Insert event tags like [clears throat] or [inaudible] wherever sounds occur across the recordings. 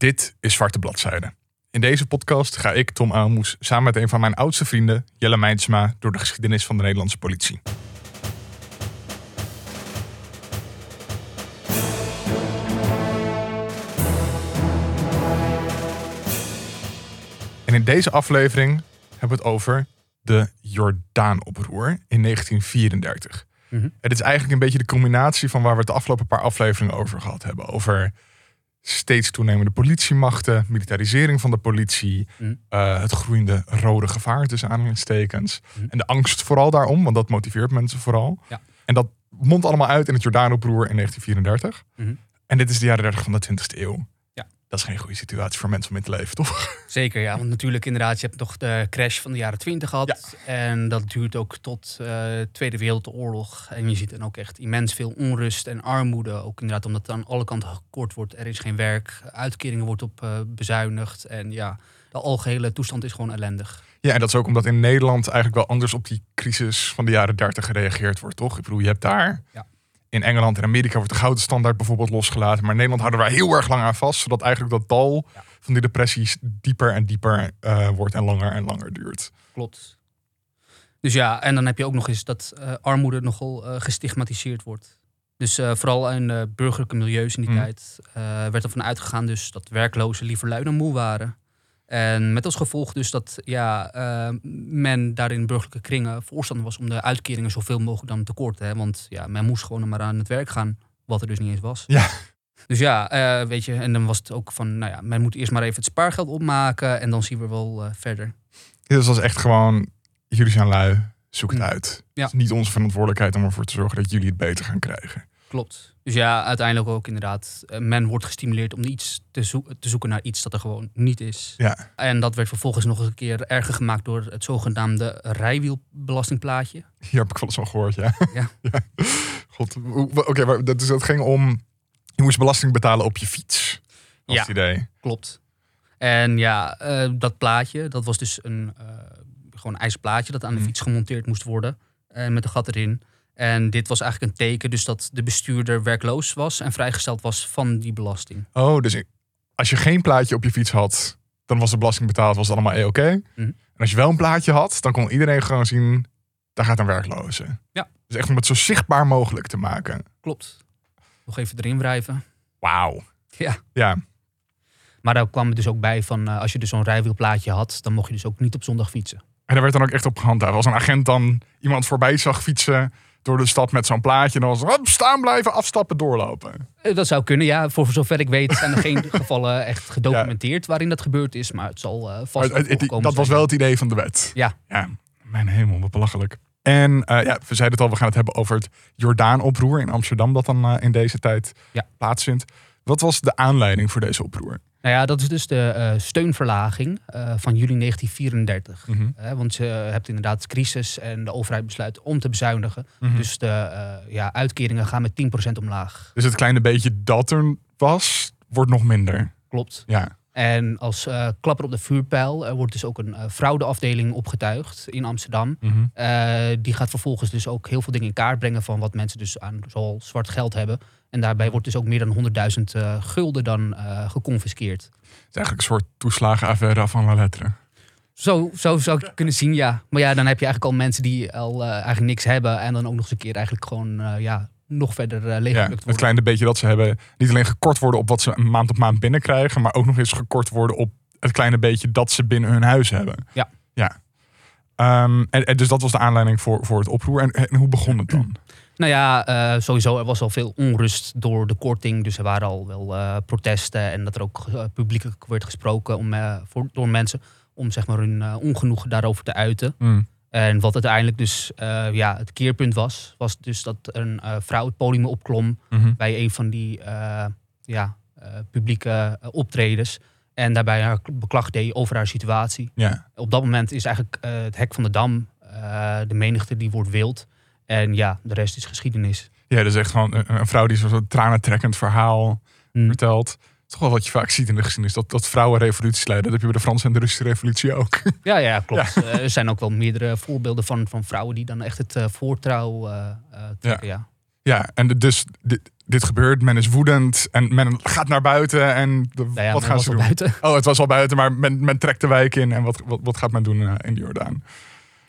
Dit is Zwarte Bladzijde. In deze podcast ga ik, Tom Aalmoes, samen met een van mijn oudste vrienden, Jelle Meinsma, door de geschiedenis van de Nederlandse politie. En in deze aflevering hebben we het over de Jordaanoproer in 1934. Mhm. Het is eigenlijk een beetje de combinatie van waar we het de afgelopen paar afleveringen over gehad hebben. Over steeds toenemende politiemachten, militarisering van de politie, Mhm. eh, het groeiende rode gevaar tussen aanhalingstekens. Mhm. En de angst vooral daarom, want dat motiveert mensen vooral. Ja. En dat mondt allemaal uit in het Jordaanoproer in 1934. Mhm. En dit is de jaren 30 van de 20e eeuw. Dat is geen goede situatie voor mensen om in te leven, toch? Zeker, ja. Want natuurlijk, inderdaad, je hebt nog de crash van de jaren 20 gehad. En dat duurt ook tot de Tweede Wereldoorlog. En je ziet dan ook echt immens veel onrust en armoede. Ook inderdaad omdat het aan alle kanten gekort wordt. Er is geen werk, uitkeringen wordt op eh, bezuinigd. En ja, de algehele toestand is gewoon ellendig. Ja, en dat is ook omdat in Nederland eigenlijk wel anders op die crisis van de jaren 30 gereageerd wordt, toch? Ik bedoel, je hebt daar. Ja. In Engeland en Amerika wordt de gouden standaard bijvoorbeeld losgelaten. Maar in Nederland houden wij heel erg lang aan vast. Zodat eigenlijk dat dal Ja. van die depressies dieper en dieper eh, wordt en langer en langer duurt. Klopt. Dus ja, en dan heb je ook nog eens dat eh, armoede nogal eh, gestigmatiseerd wordt. Dus vooral in burgerlijke milieus in die Mm. tijd werd ervan uitgegaan dus dat werklozen liever lui dan moe waren. En met als gevolg dus dat ja, eh, men daar in burgerlijke kringen voorstander was om de uitkeringen zoveel mogelijk dan te korten. Hè? Want ja, men moest gewoon maar aan het werk gaan, wat er dus niet eens was. Ja. Dus ja, eh, weet je, en dan was het ook van, nou ja, men moet eerst maar even het spaargeld opmaken en dan zien we wel eh, verder. Dit was echt gewoon, jullie zijn lui, zoek het Mm. uit. Ja. Het is niet onze verantwoordelijkheid om ervoor te zorgen dat jullie het beter gaan krijgen. Klopt. Dus ja, uiteindelijk ook inderdaad. eh, Men wordt gestimuleerd om iets te, zoek- te zoeken naar iets dat er gewoon niet is. Ja, En dat werd vervolgens nog eens een keer erger gemaakt door het zogenaamde rijwielbelastingplaatje. hier heb ik wel eens van gehoord, [laughs] ja. Ja. God, oké, maar dat, dus dat ging om, je moest belasting betalen op je fiets. Was Ja. het idee. Klopt. En ja, eh, dat plaatje, dat was dus een eh, gewoon een ijzeren plaatje dat aan de Mm. fiets gemonteerd moest worden. met een gat erin. En dit was eigenlijk een teken dus dat de bestuurder werkloos was en vrijgesteld was van die belasting. Oh, dus als je geen plaatje op je fiets had, dan was de belasting betaald, was het allemaal oké. Mhm. En als je wel een plaatje had, dan kon iedereen gewoon zien, daar gaat een werkloze. Ja. Dus echt om het zo zichtbaar mogelijk te maken. Klopt. Nog even erin wrijven. Wauw. Ja. Ja, Maar daar kwam het dus ook bij van eh, als je dus zo'n rijwielplaatje had, dan mocht je dus ook niet op zondag fietsen. en daar werd dan ook echt op gehandhaafd. Als een agent dan iemand voorbij zag fietsen door de stad met zo'n plaatje, dan was het hop, staan blijven, afstappen, doorlopen. Eh, Dat zou kunnen, ja. Voor zover ik weet zijn er geen [laughs] gevallen echt gedocumenteerd waarin dat gebeurd is. Maar het zal eh, vast Maar het- dat was zijn. wel het idee van de wet. Ja. Ja, mijn hemel, wat belachelijk. En eh, ja, we zeiden het al, we gaan het hebben over het Jordaanoproer in Amsterdam, dat dan in deze tijd Ja. plaatsvindt. Wat was de aanleiding voor deze oproer? Nou ja, dat is dus de eh, steunverlaging eh, van juli 1934. Mhm. Eh, want je hebt inderdaad crisis en de overheid besluit om te bezuinigen. Mhm. Dus de ja, uitkeringen gaan met 10% omlaag. Dus het kleine beetje dat er was, wordt nog minder. Klopt. Ja. En als eh, klapper op de vuurpijl wordt dus ook een eh, fraudeafdeling opgetuigd in Amsterdam. Mhm. Eh, die gaat vervolgens dus ook heel veel dingen in kaart brengen van wat mensen dus aan zoal zwart geld hebben. En daarbij wordt dus ook meer dan 100.000 eh, gulden dan geconfiskeerd. Het is eigenlijk een soort toeslagenaffaire van la lettre. Zo, zo zou ik het kunnen zien, ja. Maar ja, dan heb je eigenlijk al mensen die al eigenlijk niks hebben. En dan ook nog eens een keer eigenlijk gewoon ja, nog verder eh Ja, leeggeplukt het worden. kleine beetje dat ze hebben, niet alleen gekort worden op wat ze maand op maand binnenkrijgen, maar ook nog eens gekort worden op het kleine beetje dat ze binnen hun huis hebben. Ja. ja. Ehm, en, en dus dat was de aanleiding voor, voor het oproer. En, en hoe begon het dan? [clears throat] Nou ja, eh, sowieso, er was al veel onrust door de korting. Dus er waren al wel eh, protesten. En dat er ook eh, publiekelijk werd gesproken om, voor, door mensen om zeg maar, hun ongenoegen daarover te uiten. Mm. En wat uiteindelijk dus eh, ja, het keerpunt was, was dus dat een eh, vrouw het podium opklom Mhm. bij een van die eh, ja, publieke optredens. En daarbij haar beklag deed over haar situatie. Ja. Op dat moment is eigenlijk het hek van de dam, de menigte die wordt wild. En ja, de rest is geschiedenis. ja, dus echt gewoon een, een vrouw die zo'n tranentrekkend verhaal Hm. vertelt. Toch wel wat je vaak ziet in de geschiedenis. Dat, dat vrouwen revoluties leiden. Dat heb je bij de Franse en de Russische revolutie ook. [laughs] Ja, ja, klopt. Eh, er zijn ook wel meerdere voorbeelden van, van vrouwen die dan echt het eh, voortrouw eh, trekken. Ja. Ja, en de- dus de- dit gebeurt, men is woedend en men gaat naar buiten. En de- Nou ja, wat gaan ze doen? buiten. Oh, het was al buiten, maar men, men trekt de wijk in. En wat, wat, wat gaat men doen in de Jordaan?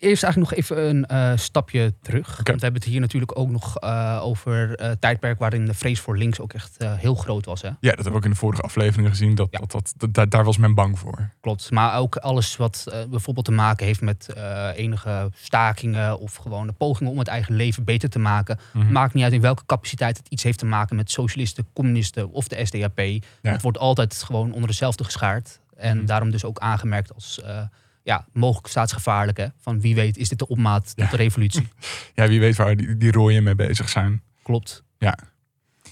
Eerst eigenlijk nog even een eh, stapje terug. Want we hebben het hier natuurlijk ook nog eh, over eh tijdperk waarin de vrees voor links ook echt heel groot was. Hè? Ja, dat hebben we ook in de vorige afleveringen gezien. Dat, Ja. dat, dat, dat- daar- daar was men bang voor. Klopt. Maar ook alles wat bijvoorbeeld te maken heeft met enige stakingen of gewoon de pogingen om het eigen leven beter te maken. Mhm. Maakt niet uit in welke capaciteit het iets heeft te maken met socialisten, communisten of de SDAP. Het wordt altijd gewoon onder dezelfde geschaard. En Mhm. daarom dus ook aangemerkt als ja, mogelijk staatsgevaarlijk. Hè? Van wie weet is dit de opmaat Ja. tot de revolutie. [laughs] Ja, wie weet waar die, die rooien mee bezig zijn. Klopt. Ja.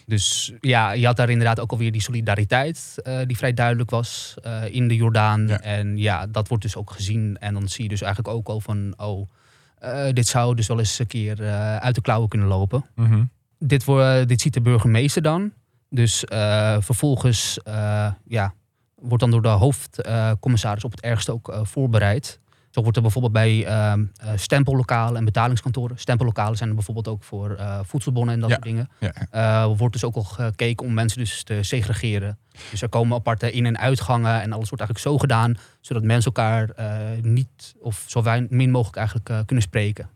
Dus ja, je had daar inderdaad ook alweer die solidariteit eh, die vrij duidelijk was eh, in de Jordaan. Ja. En ja, dat wordt dus ook gezien. En dan zie je dus eigenlijk ook al van, oh, eh, dit zou dus wel eens een keer uit de klauwen kunnen lopen. Mhm. Dit, wo- dit ziet de burgemeester dan. Dus vervolgens ja, wordt dan door de hoofdcommissaris op het ergste ook eh, voorbereid. Zo wordt er bijvoorbeeld bij ehm, eh, stempellokalen en betalingskantoren. Stempellokalen zijn er bijvoorbeeld ook voor eh, voedselbonnen en dat Ja. soort dingen. Ja. Wordt dus ook al gekeken om mensen dus te segregeren. Dus er komen aparte in- en uitgangen en alles wordt eigenlijk zo gedaan, zodat mensen elkaar niet of zo wein, min mogelijk eigenlijk kunnen spreken.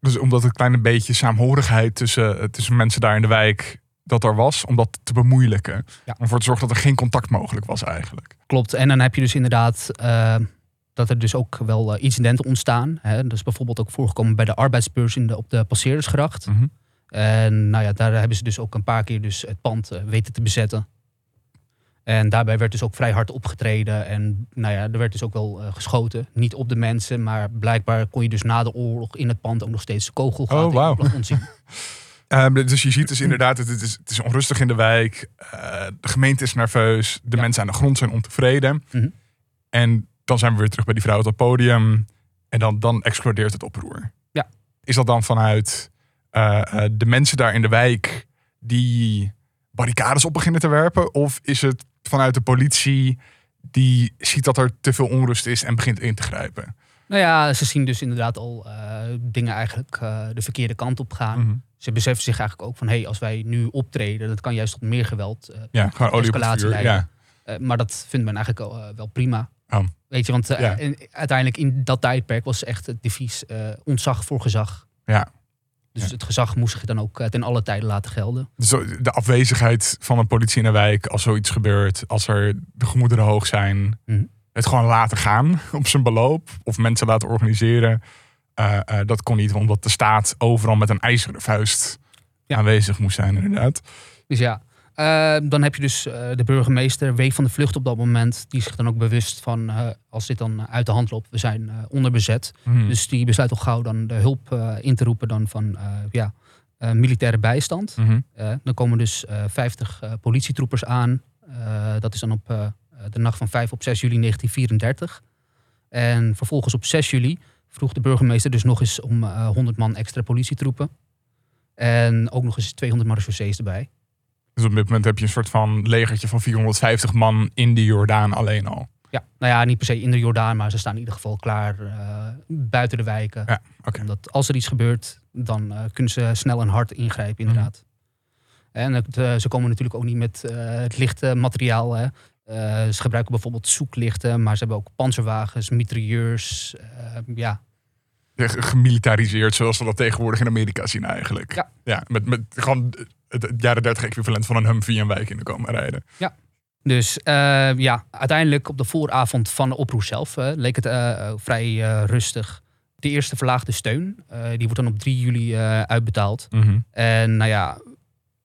Dus omdat een kleine beetje saamhorigheid tussen, tussen mensen daar in de wijk dat er was, om dat te bemoeilijken. Ja. Om ervoor te zorgen dat er geen contact mogelijk was eigenlijk. Klopt. En dan heb je dus inderdaad eh, dat er dus ook wel eh, incidenten ontstaan. Hè. Dat is bijvoorbeeld ook voorgekomen bij de arbeidsbeurs in de, op de Passeerdersgracht. Mhm. En nou ja, daar hebben ze dus ook een paar keer dus het pand eh, weten te bezetten. En daarbij werd dus ook vrij hard opgetreden. En nou ja, er werd dus ook wel geschoten. Niet op de mensen, maar blijkbaar kon je dus na de oorlog in het pand ook nog steeds kogelgaten Oh, wauw. in [laughs] Ehm, dus je ziet dus inderdaad, het, is, het is onrustig in de wijk. Eh, de gemeente is nerveus. De Ja. mensen aan de grond zijn ontevreden. Mhm. En dan zijn we weer terug bij die vrouw op het podium. En dan, dan explodeert het oproer. Ja. Is dat dan vanuit eh, eh, de mensen daar in de wijk die barricades op beginnen te werpen? Of is het vanuit de politie die ziet dat er te veel onrust is en begint in te grijpen? Nou ja, ze zien dus inderdaad al eh, dingen eigenlijk eh, de verkeerde kant op gaan. Mhm. Ze beseffen zich eigenlijk ook van, hé, als wij nu optreden, dat kan juist tot meer geweld. eh, Ja, gewoon olie op het Escalatie leiden. Ja. maar dat vindt men eigenlijk al, wel prima. Oh. Weet je, want Ja. en uiteindelijk in dat tijdperk was echt het devies ontzag voor gezag. Ja. Dus Ja. het gezag moest zich dan ook ten alle tijden laten gelden. Dus de afwezigheid van de politie in de wijk als zoiets gebeurt, als er de gemoederen hoog zijn, Mhm. Het gewoon laten gaan [laughs] op zijn beloop of mensen laten organiseren. eh, eh, dat kon niet, omdat de staat overal met een ijzeren vuist Ja. aanwezig moest zijn, inderdaad. Dus ja, eh, dan heb je dus de burgemeester, week van de vlucht op dat moment, die zich dan ook bewust van, als dit dan uit de hand loopt, we zijn onderbezet. Mhm. Dus die besluit al gauw dan de hulp in te roepen dan van ja, militaire bijstand. Mhm. Dan komen dus eh 50 eh, politietroepers aan. Dat is dan op de nacht van 5 op 6 juli 1934. En vervolgens op 6 juli vroeg de burgemeester dus nog eens om eh 100 man extra politietroepen. En ook nog eens 200 marechaussees erbij. Dus op dit moment heb je een soort van legertje van 450 man in de Jordaan alleen al. Ja, nou ja, niet per se in de Jordaan, maar ze staan in ieder geval klaar eh, buiten de wijken. Ja. Omdat als er iets gebeurt, dan eh, kunnen ze snel en hard ingrijpen, inderdaad. En eh, ze komen natuurlijk ook niet met eh, het lichte materiaal. Hè. Eh, ze gebruiken bijvoorbeeld zoeklichten, maar ze hebben ook panzerwagens, mitrailleurs. eh, ja, Ja, ge- Gemilitariseerd, zoals we dat tegenwoordig in Amerika zien eigenlijk. Ja. ja met, met gewoon het, jaren 30 equivalent van een Humvee een wijk in te komen rijden. Dus eh, ja, uiteindelijk op de vooravond van de oproer zelf leek het vrij rustig. De eerste verlaagde steun, die wordt dan op 3 juli uitbetaald. En nou ja,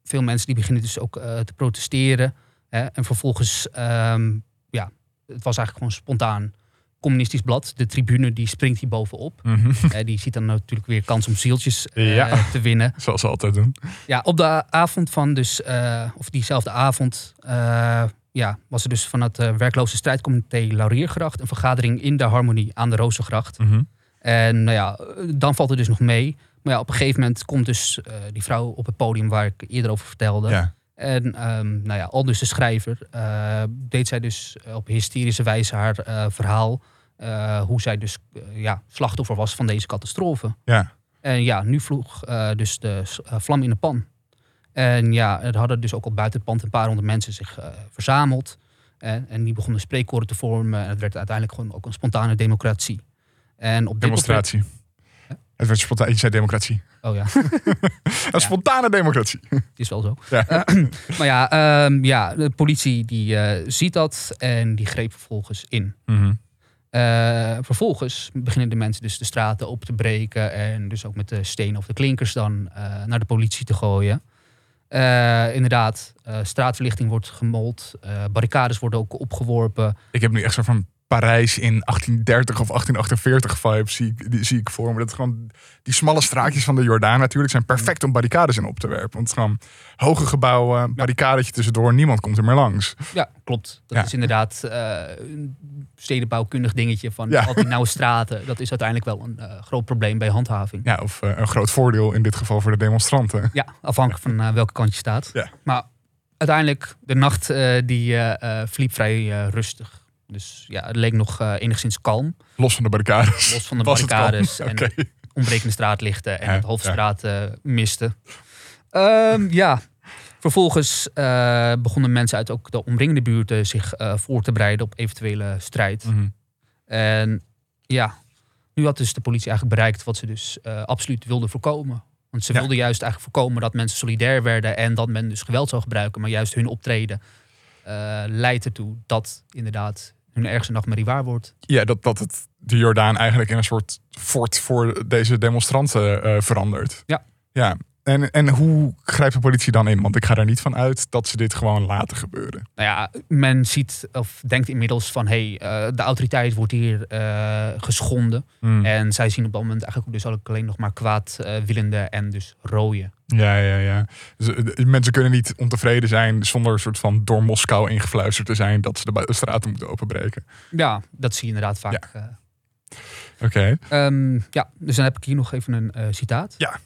veel mensen die beginnen dus ook te protesteren. Hè? En vervolgens, ehm, ja, het was eigenlijk gewoon spontaan. Communistisch blad, de tribune, die springt hier bovenop. [laughs] Eh, die ziet dan natuurlijk weer kans om zieltjes eh, Ja. [laughs] te winnen. Zoals ze altijd doen. Ja, op de avond van dus, eh, of diezelfde avond, eh, ja, was er dus van het werkloze strijdcomité Lauriergracht een vergadering in de Harmonie aan de Rozengracht. Mhm. En nou ja, dan valt het dus nog mee. Maar ja, op een gegeven moment komt dus die vrouw op het podium waar ik eerder over vertelde. Ja. En ehm, nou ja, al dus de schrijver eh, deed zij dus op hysterische wijze haar eh, verhaal. eh, hoe zij dus ja, slachtoffer was van deze catastrofe. Ja. En ja, nu vloeg dus de vlam in de pan. En ja, er hadden dus ook al buiten het pand een paar honderd mensen zich verzameld. En, en die begonnen spreekkoren te vormen. En het werd uiteindelijk gewoon ook een spontane democratie. En op dit Demonstratie. Het werd spontaan. Je zei democratie. Oh ja, [laughs] Een spontane democratie. is wel zo. Ja. [clears throat] Maar ja, ehm, ja, de politie die eh, ziet dat en die greep vervolgens in. Mhm. Eh, vervolgens beginnen de mensen dus de straten op te breken en dus ook met de stenen of de klinkers dan eh, naar de politie te gooien. Inderdaad, straatverlichting wordt gemold, barricades worden ook opgeworpen. Ik heb nu echt zo van Parijs in 1830 of 1848 vibe zie ik, die zie ik voor me. Dat gewoon die smalle straatjes van de Jordaan natuurlijk zijn perfect om barricades in op te werpen. Want het gewoon hoge gebouwen, barricadetje tussendoor, niemand komt er meer langs. Ja, klopt. Dat Ja. is inderdaad eh, een stedenbouwkundig dingetje van Ja. al die nauwe straten. Dat is uiteindelijk wel een eh, groot probleem bij handhaving. Ja, of eh, een groot voordeel in dit geval voor de demonstranten. Ja, afhankelijk van welke kant je staat. Maar uiteindelijk, de nacht die verliep vrij rustig. Dus ja, het leek nog eh, enigszins kalm. Los van de barricades. Los van de Was barricades en Oké. ontbrekende straatlichten en Ja, het hoofdstraat eh, miste. Ehm, ja, vervolgens eh, begonnen mensen uit ook de omringende buurten zich voor te bereiden op eventuele strijd. Mhm. En ja, nu had dus de politie eigenlijk bereikt wat ze dus absoluut wilden voorkomen. Want ze Ja. wilden juist eigenlijk voorkomen dat mensen solidair werden en dat men dus geweld zou gebruiken. Maar juist hun optreden leidt ertoe dat inderdaad hun ergste nachtmerrie waar wordt. Ja, dat, dat het de Jordaan eigenlijk in een soort fort voor deze demonstranten eh, verandert. Ja. Ja. En, en hoe grijpt de politie dan in? Want ik ga er niet van uit dat ze dit gewoon laten gebeuren. Nou ja, men ziet of denkt inmiddels van hé, hey, eh, de autoriteit wordt hier eh, geschonden. Hmm. En zij zien op dat moment eigenlijk dus ook alleen nog maar kwaadwillende en dus rooien. Ja, ja, ja. Dus, eh, mensen kunnen niet ontevreden zijn zonder een soort van door Moskou ingefluisterd te zijn dat ze de straten moeten openbreken. Ja, dat zie je inderdaad vaak. eh. Oké. Ehm, ja, dus dan heb ik hier nog even een eh, citaat. Ja.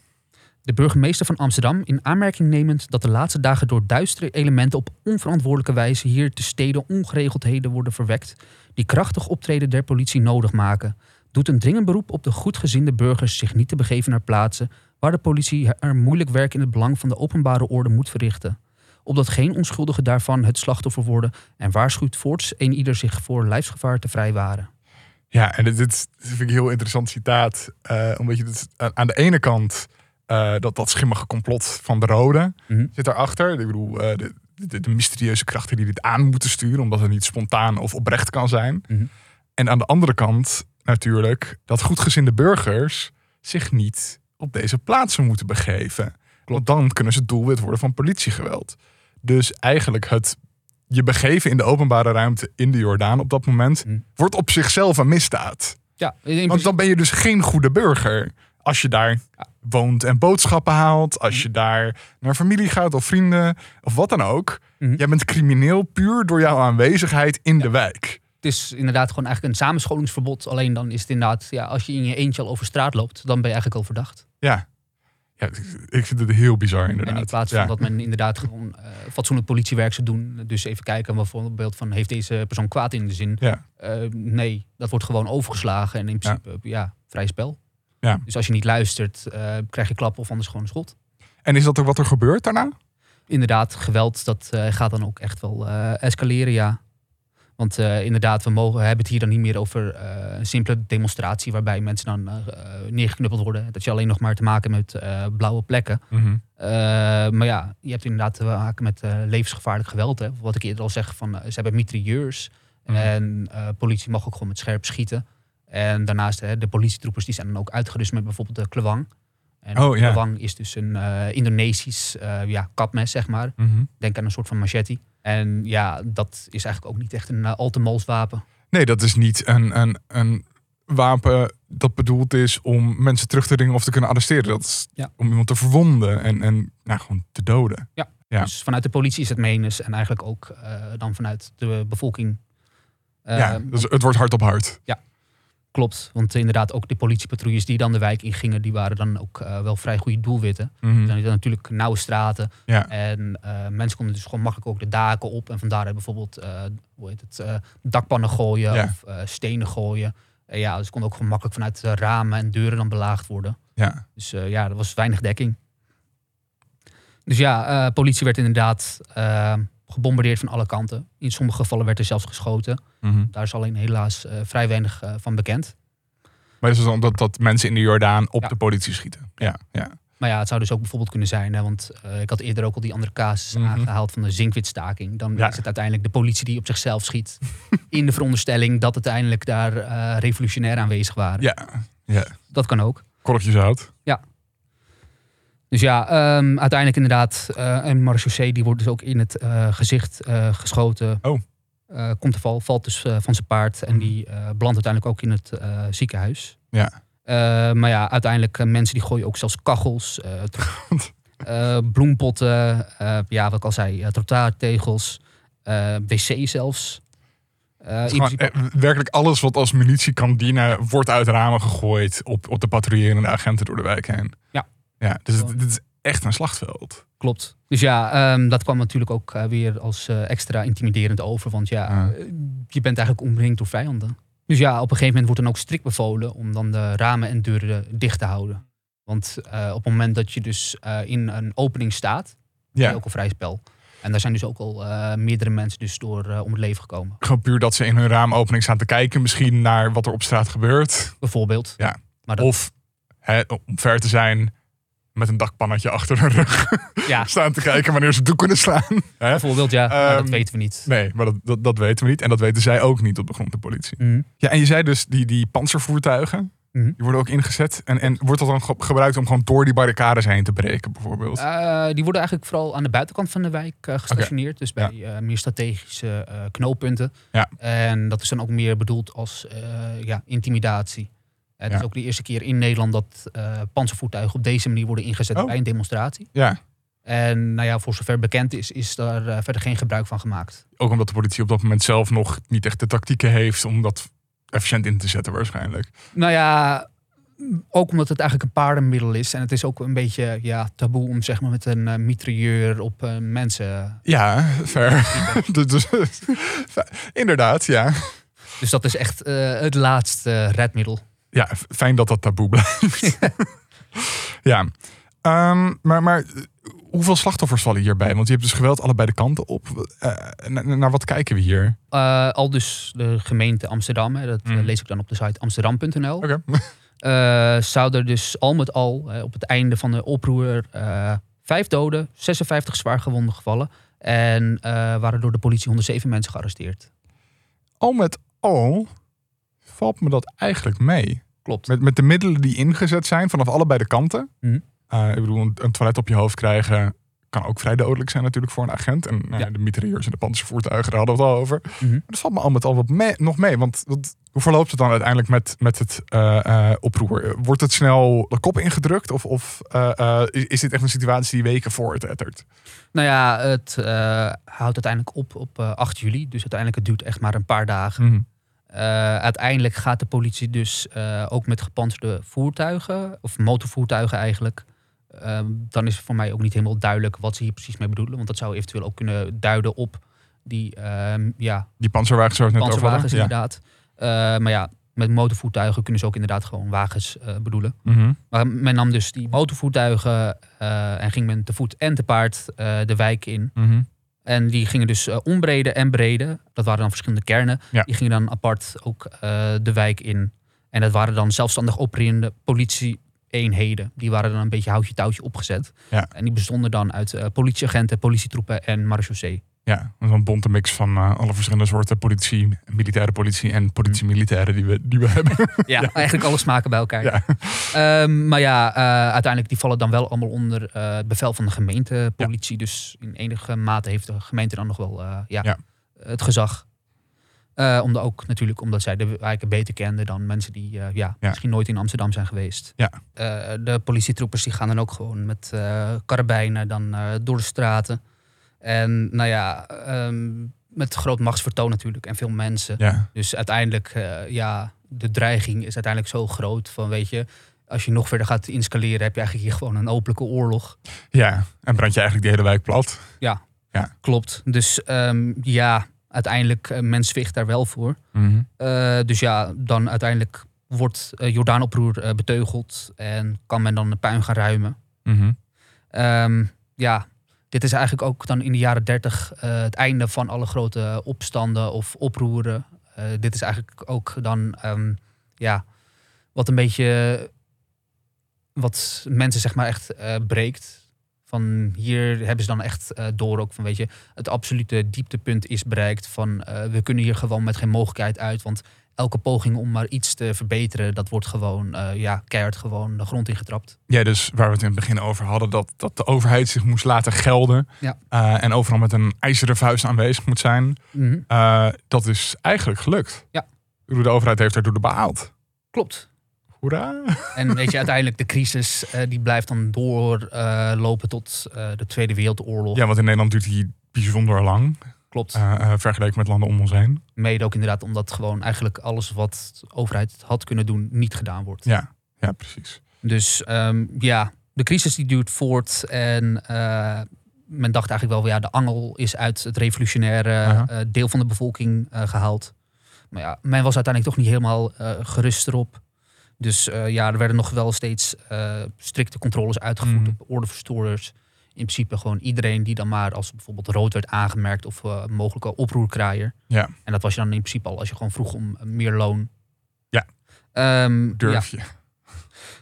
De burgemeester van Amsterdam in aanmerking nemend dat de laatste dagen door duistere elementen op onverantwoordelijke wijze hier te steden ongeregeldheden worden verwekt, die krachtig optreden der politie nodig maken, doet een dringend beroep op de goedgezinde burgers zich niet te begeven naar plaatsen waar de politie er moeilijk werk in het belang van de openbare orde moet verrichten. Opdat geen onschuldigen daarvan het slachtoffer worden en waarschuwt voorts een ieder zich voor lijfsgevaar te vrijwaren. Ja, en dit, dit vind ik een heel interessant citaat. eh, omdat je het aan- aan de ene kant eh, dat, dat schimmige complot van de Rode Mhm. zit daarachter. Ik bedoel, eh, de, de, de mysterieuze krachten die dit aan moeten sturen, omdat het niet spontaan of oprecht kan zijn. Mhm. En aan de andere kant natuurlijk dat goedgezinde burgers zich niet op deze plaatsen moeten begeven. Want dan kunnen ze doelwit worden van politiegeweld. Dus eigenlijk het je begeven in de openbare ruimte in de Jordaan op dat moment Mhm. wordt op zichzelf een misdaad. Ja, Want dan ben je dus geen goede burger. Als je daar woont en boodschappen haalt. Als je daar naar familie gaat of vrienden of wat dan ook. Mhm. Jij bent crimineel puur door jouw aanwezigheid in de wijk. Het is inderdaad gewoon eigenlijk een samenscholingsverbod. Alleen dan is het inderdaad, ja, als je in je eentje al over straat loopt, dan ben je eigenlijk al verdacht. Ja. ja ik- vind het heel bizar inderdaad. En in plaats van ja. dat men inderdaad gewoon eh, fatsoenlijk politiewerk zou doen. Dus even kijken bijvoorbeeld van, heeft deze persoon kwaad in de zin? Ja. Eh, nee, dat wordt gewoon overgeslagen. En in principe, ja, vrij spel. Ja. Dus als je niet luistert, eh, krijg je klap of anders gewoon een schot. En is dat ook wat er gebeurt daarna? Inderdaad, geweld, dat eh, gaat dan ook echt wel eh, escaleren, ja. Want inderdaad, we mogen, hebben het hier dan niet meer over een simpele demonstratie waarbij mensen dan neergeknuppeld worden. Dat je alleen nog maar te maken hebt met blauwe plekken. Mhm. Maar ja, je hebt inderdaad te maken met levensgevaarlijk geweld. Hè. Wat ik eerder al zeg, van, ze hebben mitrailleurs. Mhm. En politie mag ook gewoon met scherp schieten. En daarnaast, hè, de politietroepers die zijn dan ook uitgerust met bijvoorbeeld de klewang. En Oh, ja. klewang is dus een eh, Indonesisch eh, ja, kapmes, zeg maar. Mhm. Denk aan een soort van machete. En ja, dat is eigenlijk ook niet echt een uh, al te mals wapen. Nee, dat is niet een, een, een wapen dat bedoeld is om mensen terug te dringen of te kunnen arresteren. Dat is Ja. om iemand te verwonden en, en nou, gewoon te doden. Ja. Dus vanuit de politie is het menens en eigenlijk ook eh, dan vanuit de bevolking. Eh, ja, dus het wordt hard op hard. Klopt, want inderdaad ook de politiepatrouilles die dan de wijk ingingen, die waren dan ook eh, wel vrij goede doelwitten. Mhm. Dan is natuurlijk nauwe straten Ja. en eh, mensen konden dus gewoon makkelijk ook de daken op. En vandaar bijvoorbeeld, eh, hoe heet het, dakpannen gooien Ja. of stenen gooien. En ja, ze konden ook gewoon makkelijk vanuit de ramen en deuren dan belaagd worden. Ja. Dus ja, er was weinig dekking. Dus ja, politie werd inderdaad gebombardeerd van alle kanten. In sommige gevallen werd er zelfs geschoten. Mhm. Daar is alleen helaas uh, vrij weinig van bekend. Maar is het dan dat, dat mensen in de Jordaan op Ja. de politie schieten? Ja, ja. Maar ja, het zou dus ook bijvoorbeeld kunnen zijn, hè, want eh, ik had eerder ook al die andere casus Mhm. aangehaald van de zinkwitstaking. Dan Ja. is het uiteindelijk de politie die op zichzelf schiet. [laughs] in de veronderstelling dat uiteindelijk daar eh, revolutionair aanwezig waren. ja. ja. Dat kan ook. Korreltjes hout. Dus ja, ehm, uiteindelijk inderdaad, eh een marechaussee die wordt dus ook in het eh, gezicht eh, geschoten. Oh. Eh, komt te val, valt dus eh, van zijn paard en die eh belandt uiteindelijk ook in het eh, ziekenhuis. Ja. Eh, maar ja, uiteindelijk eh, mensen die gooien ook zelfs kachels, eh, [laughs] eh, bloempotten, eh, ja, wat ik al zei, uh, trottoirtegels, eh, wc zelfs. Eh, Gewoon, eh, werkelijk alles wat als munitie kan dienen, wordt uit ramen gegooid op, op de patrouillerende agenten door de wijk heen. Ja. Ja, dus het, dit is echt een slachtveld. Klopt. Dus ja, ehm, dat kwam natuurlijk ook eh, weer als eh, extra intimiderend over. Want ja, Ja. eh, je bent eigenlijk omringd door vijanden. Dus ja, op een gegeven moment wordt dan ook strikt bevolen om dan de ramen en deuren dicht te houden. Want op het moment dat je dus in een opening staat, heb je Ja, ook al vrij spel. En daar zijn dus ook al meerdere mensen dus door om het leven gekomen. gewoon puur dat ze in hun raamopening staan te kijken, misschien naar wat er op straat gebeurt. Bijvoorbeeld. Ja. Maar dat, Of hè, om ver te zijn met een dakpannetje achter hun rug ja, [laughs] staan te kijken wanneer ze toe kunnen slaan. Bijvoorbeeld ja, maar dat Ehm, weten we niet. Nee, maar dat, dat, dat weten we niet. En dat weten zij ook niet op de grond, de politie. Mhm. Ja, en je zei dus die, die panzervoertuigen, Mhm. die worden ook ingezet. En, en wordt dat dan ge- gebruikt om gewoon door die barricades heen te breken, bijvoorbeeld? Eh, die worden eigenlijk vooral aan de buitenkant van de wijk eh, gestationeerd. Dus bij eh, meer strategische knooppunten. Ja. En dat is dan ook meer bedoeld als ja, intimidatie. Eh, Het Ja. is ook de eerste keer in Nederland dat eh panzervoertuigen op deze manier worden ingezet Oh. bij een demonstratie. Ja, En nou ja, voor zover bekend is, is daar eh, verder geen gebruik van gemaakt. ook omdat de politie op dat moment zelf nog niet echt de tactieken heeft om dat efficiënt in te zetten waarschijnlijk. Nou ja, ook omdat het eigenlijk een paardenmiddel is. En het is ook een beetje ja, taboe om zeg maar, met een eh, mitrailleur op mensen Ja, dus- [laughs] [laughs] inderdaad, ja. Dus dat is echt het laatste redmiddel. Ja, fijn dat dat taboe blijft. ja. Ehm, maar, maar hoeveel slachtoffers vallen hierbij? Want je hebt dus geweld allebei de kanten op. Na- naar wat kijken we hier? Eh, al dus de gemeente Amsterdam, hè, dat eh, Mm. lees ik dan op de site amsterdam.nl. Oké. Eh, zou er dus al met al op het einde van de oproer vijf doden, 56 zwaargewonden gevallen. En waren door de politie 107 mensen gearresteerd. Al met al valt me dat eigenlijk mee. Klopt. Met, met de middelen die ingezet zijn vanaf allebei de kanten. Eh, ik bedoel, een, een toilet op je hoofd krijgen kan ook vrij dodelijk zijn natuurlijk voor een agent. En nou ja, de mitrailleurs en de panzervoertuigen, daar hadden we het al over. Maar dat valt me al met al wat mee, nog mee. Want dat, hoe verloopt het dan uiteindelijk met, met het eh, eh, oproer? Wordt het snel de kop ingedrukt? Of, of eh, eh, is, is dit echt een situatie die weken voor het ettert? Nou ja, het eh, houdt uiteindelijk op op eh, 8 juli. Dus uiteindelijk het duurt echt maar een paar dagen. Mhm. Eh, uiteindelijk gaat de politie dus eh, ook met gepantserde voertuigen, of motorvoertuigen eigenlijk. Ehm, dan is het voor mij ook niet helemaal duidelijk wat ze hier precies mee bedoelen. Want dat zou eventueel ook kunnen duiden op die ehm, ja, Die panzerwagens waar we het net over hadden? inderdaad. Eh, maar ja, met motorvoertuigen kunnen ze ook inderdaad gewoon wagens eh, bedoelen. Mhm. Maar men nam dus die motorvoertuigen eh, en ging men te voet en te paard eh, de wijk in. Mhm. En die gingen dus ombreden en breden. Dat waren dan verschillende kernen. Ja. Die gingen dan apart ook eh, de wijk in. En dat waren dan zelfstandig opererende politie-eenheden. Die waren dan een beetje houtje touwtje opgezet. Ja. En die bestonden dan uit eh, politieagenten, politietroepen en marechaussee. Ja, zo'n bonte mix van eh, alle verschillende soorten politie, militaire politie en politie-militairen die we, die we [laughs] hebben. Ja, eigenlijk alle smaken bij elkaar. Ja. Ehm, maar ja, eh, uiteindelijk die vallen dan wel allemaal onder eh, het bevel van de gemeentepolitie. Dus in enige mate heeft de gemeente dan nog wel ja, het gezag. Omdat ook natuurlijk omdat zij de wijken beter kenden dan mensen die ja, misschien nooit in Amsterdam zijn geweest. Ja. De politietroepers die gaan dan ook gewoon met karabijnen dan door de straten. En nou ja, ehm, met groot machtsvertoon natuurlijk en veel mensen. ja. Dus uiteindelijk, eh, ja, de dreiging is uiteindelijk zo groot van, weet je, als je nog verder gaat inscaleren, heb je eigenlijk hier gewoon een openlijke oorlog. ja, en brand je eigenlijk die hele wijk plat. Klopt. Dus ehm, ja, uiteindelijk, uh, men zwicht daar wel voor. Mhm. Eh, dus ja, dan uiteindelijk wordt uh, Jordaanoproer beteugeld en kan men dan de puin gaan ruimen. Mhm. Ehm, ja, dit is eigenlijk ook dan in de jaren 30 uh, het einde van alle grote opstanden of oproeren. Uh, dit is eigenlijk ook dan um, ja, wat een beetje wat mensen zeg maar echt breekt. Van hier hebben ze dan echt door ook van weet je, het absolute dieptepunt is bereikt. Van we kunnen hier gewoon met geen mogelijkheid uit. Want elke poging om maar iets te verbeteren, dat wordt gewoon uh, ja, keihard gewoon de grond ingetrapt. Ja, dus waar we het in het begin over hadden, dat, dat de overheid zich moest laten gelden. Ja. en overal met een ijzeren vuist aanwezig moet zijn. Mm -hmm. dat is eigenlijk gelukt. Ja. De overheid heeft erdoor behaald. Klopt. Hoera. En weet je, uiteindelijk de crisis die blijft dan doorlopen tot de Tweede Wereldoorlog. Ja, want in Nederland duurt die bijzonder lang. Klopt. vergeleken met landen om ons heen. Mede ook inderdaad omdat gewoon eigenlijk alles wat de overheid had kunnen doen niet gedaan wordt. Ja, ja precies. Dus um, ja, de crisis die duurt voort en men dacht eigenlijk wel, ja, de angel is uit het revolutionaire deel van de bevolking gehaald. Maar ja, men was uiteindelijk toch niet helemaal gerust erop. Dus ja, er werden nog wel steeds strikte controles uitgevoerd Mhm. op ordeverstoorders. In principe gewoon iedereen die dan maar als bijvoorbeeld rood werd aangemerkt of uh, mogelijke oproerkraaier. Ja. En dat was je dan in principe al als je gewoon vroeg om meer loon. Ja. Ehm, Durf ja. je.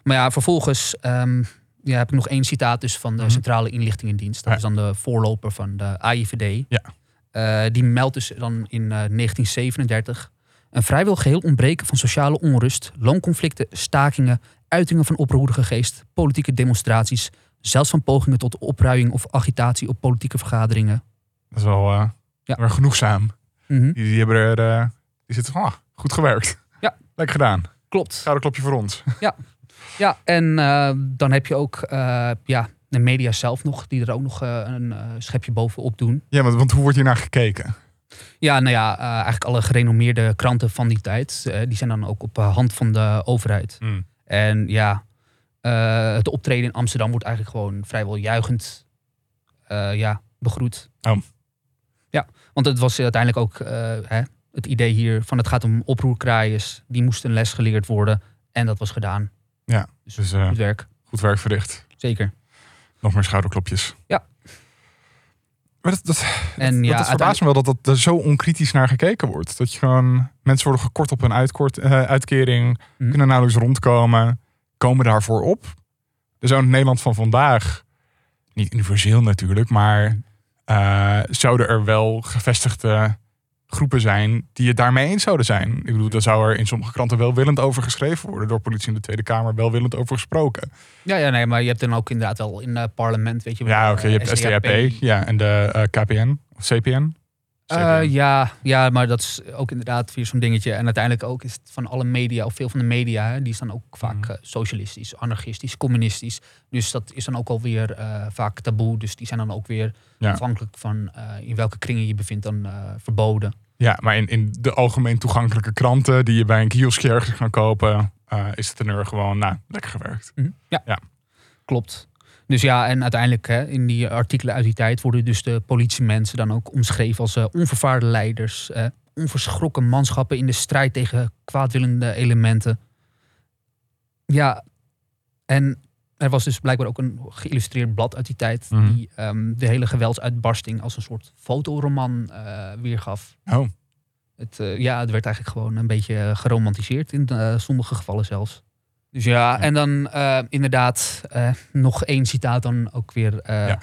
Maar ja, vervolgens um, ja, heb ik nog één citaat dus van de Mhm. Centrale Inlichtingendienst. Dat Ja. is dan de voorloper van de AIVD. Ja. Uh, die meldt dus dan in 1937 een vrijwel geheel ontbreken van sociale onrust, loonconflicten, stakingen, uitingen van oproerige geest, politieke demonstraties, zelfs van pogingen tot opruiing of agitatie op politieke vergaderingen. Dat is wel uh, Ja. weer genoegzaam. Mhm. Die, die hebben er, uh, die zitten van, ah, goed gewerkt. Ja. Lekker gedaan. Klopt. Schouderklopje voor ons. [laughs] Ja, en uh, dan heb je ook ja, de media zelf nog, die er ook nog een schepje bovenop doen. Ja, want, want hoe wordt hier naar gekeken? Ja, nou ja, eigenlijk alle gerenommeerde kranten van die tijd, die zijn dan ook op hand van de overheid. Mm. En ja, uh, het optreden in Amsterdam wordt eigenlijk gewoon vrijwel juichend uh, ja, begroet. Oh. Ja, want het was uiteindelijk ook uh, hè, het idee hier van het gaat om oproerkraaiers. Die moesten les geleerd worden en dat was gedaan. Ja, Dus, dus goed werk. goed werk verricht. Zeker. Nog meer schouderklopjes. Ja. Maar dat, dat, En dat, ja, dat verbaast me wel dat, dat er zo onkritisch naar gekeken wordt. Dat je gewoon, mensen worden gekort op hun uitkort, uitkering, Mhm. kunnen nauwelijks rondkomen, komen daarvoor op. Er zou in het Nederland van vandaag, niet universeel natuurlijk, maar uh, zouden er wel gevestigde groepen zijn die het daarmee eens zouden zijn. Ik bedoel, daar zou er in sommige kranten welwillend over geschreven worden, door politie in de Tweede Kamer welwillend over gesproken. Ja, ja, nee, maar je hebt dan ook inderdaad wel in het parlement, weet je wel. Ja, oké, okay, je hebt eh, SDAP, ja, en de uh, KPN of CPN. Uh, ja, ja, maar dat is ook inderdaad weer zo'n dingetje. En uiteindelijk ook is het van alle media, of veel van de media, hè, die is dan ook vaak Mhm. uh, socialistisch, anarchistisch, communistisch. Dus dat is dan ook alweer uh, vaak taboe. Dus die zijn dan ook weer Ja. afhankelijk van in welke kringen je bevindt dan verboden. Ja, maar in, in de algemeen toegankelijke kranten die je bij een kioskje ergens kan kopen, is het er gewoon, nou, lekker gewerkt. Mhm. Ja. Ja. klopt. Dus ja, en uiteindelijk hè, in die artikelen uit die tijd worden dus de politiemensen dan ook omschreven als uh, onvervaarde leiders, uh, onverschrokken manschappen in de strijd tegen kwaadwillende elementen. Ja, en er was dus blijkbaar ook een geïllustreerd blad uit die tijd Mhm. die um, de hele geweldsuitbarsting als een soort fotoroman uh, weergaf. Oh, Het, ja, het werd eigenlijk gewoon een beetje geromantiseerd in sommige gevallen zelfs. Dus ja, Ja. en dan uh, inderdaad uh, nog één citaat dan ook weer Ja.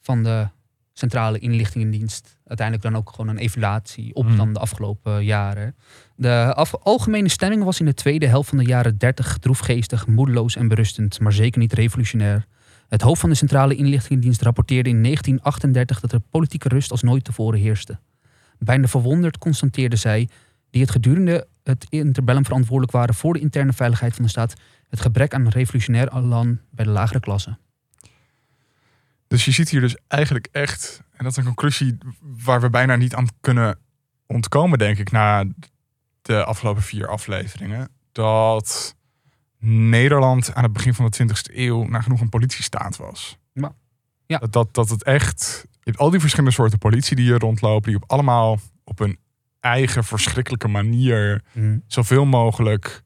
van de Centrale Inlichtingendienst. Uiteindelijk dan ook gewoon een evaluatie op Hmm. dan de afgelopen jaren. De af- algemene stemming was in de tweede helft van de jaren 30 droefgeestig, moedeloos en berustend, maar zeker niet revolutionair. Het hoofd van de Centrale Inlichtingendienst rapporteerde in 1938 dat er politieke rust als nooit tevoren heerste. Bijna verwonderd constateerde zij, die het gedurende het interbellum verantwoordelijk waren voor de interne veiligheid van de staat, het gebrek aan revolutionair elan bij de lagere klasse. Dus je ziet hier dus eigenlijk echt, en dat is een conclusie waar we bijna niet aan kunnen ontkomen, denk ik, na de afgelopen vier afleveringen, dat Nederland aan het begin van de 20e eeuw nagenoeg een politiestaat was. Ja. Ja. Dat, dat, dat het echt, je hebt al die verschillende soorten politie die hier rondlopen, die op allemaal op hun eigen verschrikkelijke manier zoveel mogelijk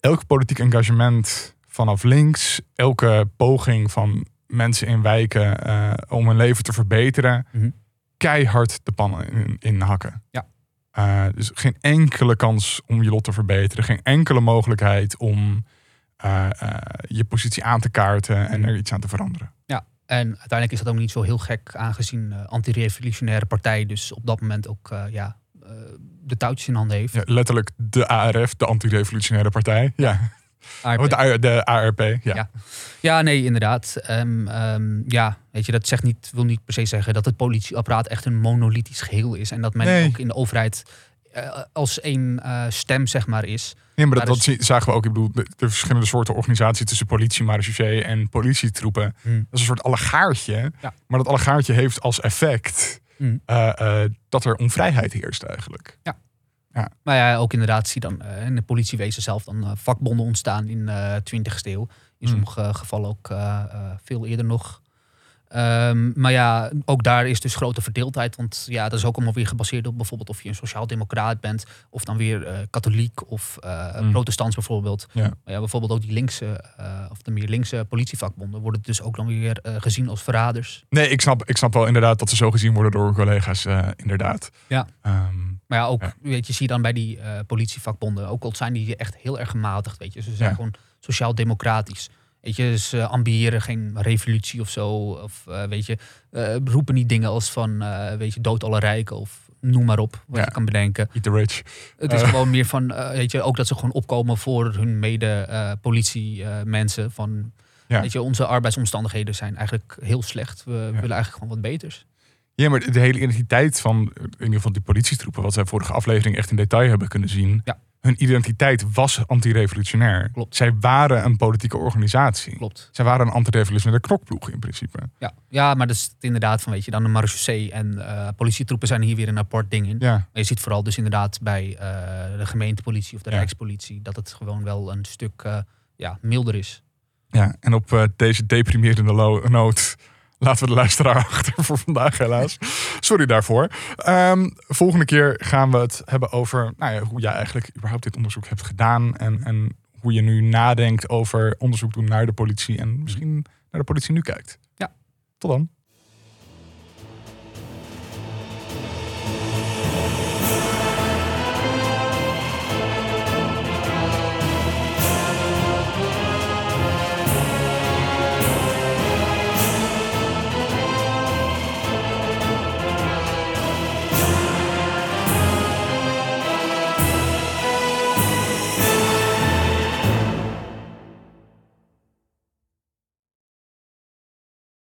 elk politiek engagement vanaf links, elke poging van mensen in wijken eh, om hun leven te verbeteren, Mhm. keihard de pannen in, in hakken. Ja. Eh, dus geen enkele kans om je lot te verbeteren. Geen enkele mogelijkheid om eh, je positie aan te kaarten en Mhm. er iets aan te veranderen. En uiteindelijk is dat ook niet zo heel gek, aangezien anti-revolutionaire partij dus op dat moment ook ja, de touwtjes in handen heeft. Ja, letterlijk de ARF, de anti-revolutionaire partij. Ja, [laughs] ARP. Oh, de, de ARP. Ja. Ja. Ja, nee, inderdaad. Ehm, ehm, ja, weet je, dat zegt niet, wil niet per se zeggen dat het politieapparaat echt een monolithisch geheel is. En dat men Nee. ook in de overheid eh, als één eh, stem, zeg maar, is. Nee, maar dat, zagen we ook. Ik bedoel, de, de verschillende soorten organisaties tussen politie, marechaussee en politietroepen. Dat is een soort allegaartje. Ja. Maar dat allegaartje heeft als effect Hmm. eh, eh, dat er onvrijheid heerst eigenlijk. Maar ja, ook inderdaad zie dan eh, in de politiewezen zelf dan vakbonden ontstaan in de 20e eeuw. In Hmm. sommige gevallen ook veel eerder nog. Ehm, maar ja, ook daar is dus grote verdeeldheid. Want ja, dat is ook allemaal weer gebaseerd op bijvoorbeeld of je een sociaal-democraat bent. Of dan weer eh, katholiek of Mm. protestants bijvoorbeeld. Ja. Maar ja, bijvoorbeeld ook die linkse, eh, of de meer linkse politievakbonden worden dus ook dan weer gezien als verraders. Nee, ik snap, ik snap wel inderdaad dat ze zo gezien worden door collega's. inderdaad. Ja. Ehm, Maar ja, ook, Ja. weet je, zie je dan bij die politievakbonden, ook al zijn die echt heel erg gematigd, weet je. Ze zijn Ja. gewoon sociaal-democratisch. Weet je, ze ambiëren geen revolutie of zo. Of eh, weet je, eh, roepen niet dingen als van, eh, weet je, dood alle rijken of noem maar op, wat Ja. je kan bedenken. eat the rich. Het is gewoon meer van, weet je, ook dat ze gewoon opkomen voor hun mede-politie-mensen. van, Ja. weet je, onze arbeidsomstandigheden zijn eigenlijk heel slecht. We willen eigenlijk gewoon wat beters. Ja, maar de, hele identiteit van in ieder geval die politietroepen, wat wij vorige aflevering echt in detail hebben kunnen zien. Ja. Hun identiteit was antirevolutionair. Klopt. Zij waren een politieke organisatie. Klopt. Zij waren een antirevolutionaire knokploeg in principe. Ja, ja maar dat is inderdaad van, weet je, dan de marechaussee en eh, politietroepen zijn hier weer een apart ding in. Ja. Je ziet vooral dus inderdaad bij eh, de gemeentepolitie of de Ja. rijkspolitie dat het gewoon wel een stuk eh, ja, milder is. Ja, en op deze deprimerende noot laten we de luisteraar [laughs] achter voor vandaag helaas. Sorry daarvoor. Ehm, volgende keer gaan we het hebben over nou ja, hoe jij eigenlijk überhaupt dit onderzoek hebt gedaan. En, en hoe je nu nadenkt over onderzoek doen naar de politie. En misschien naar de politie nu kijkt. Ja. Tot dan.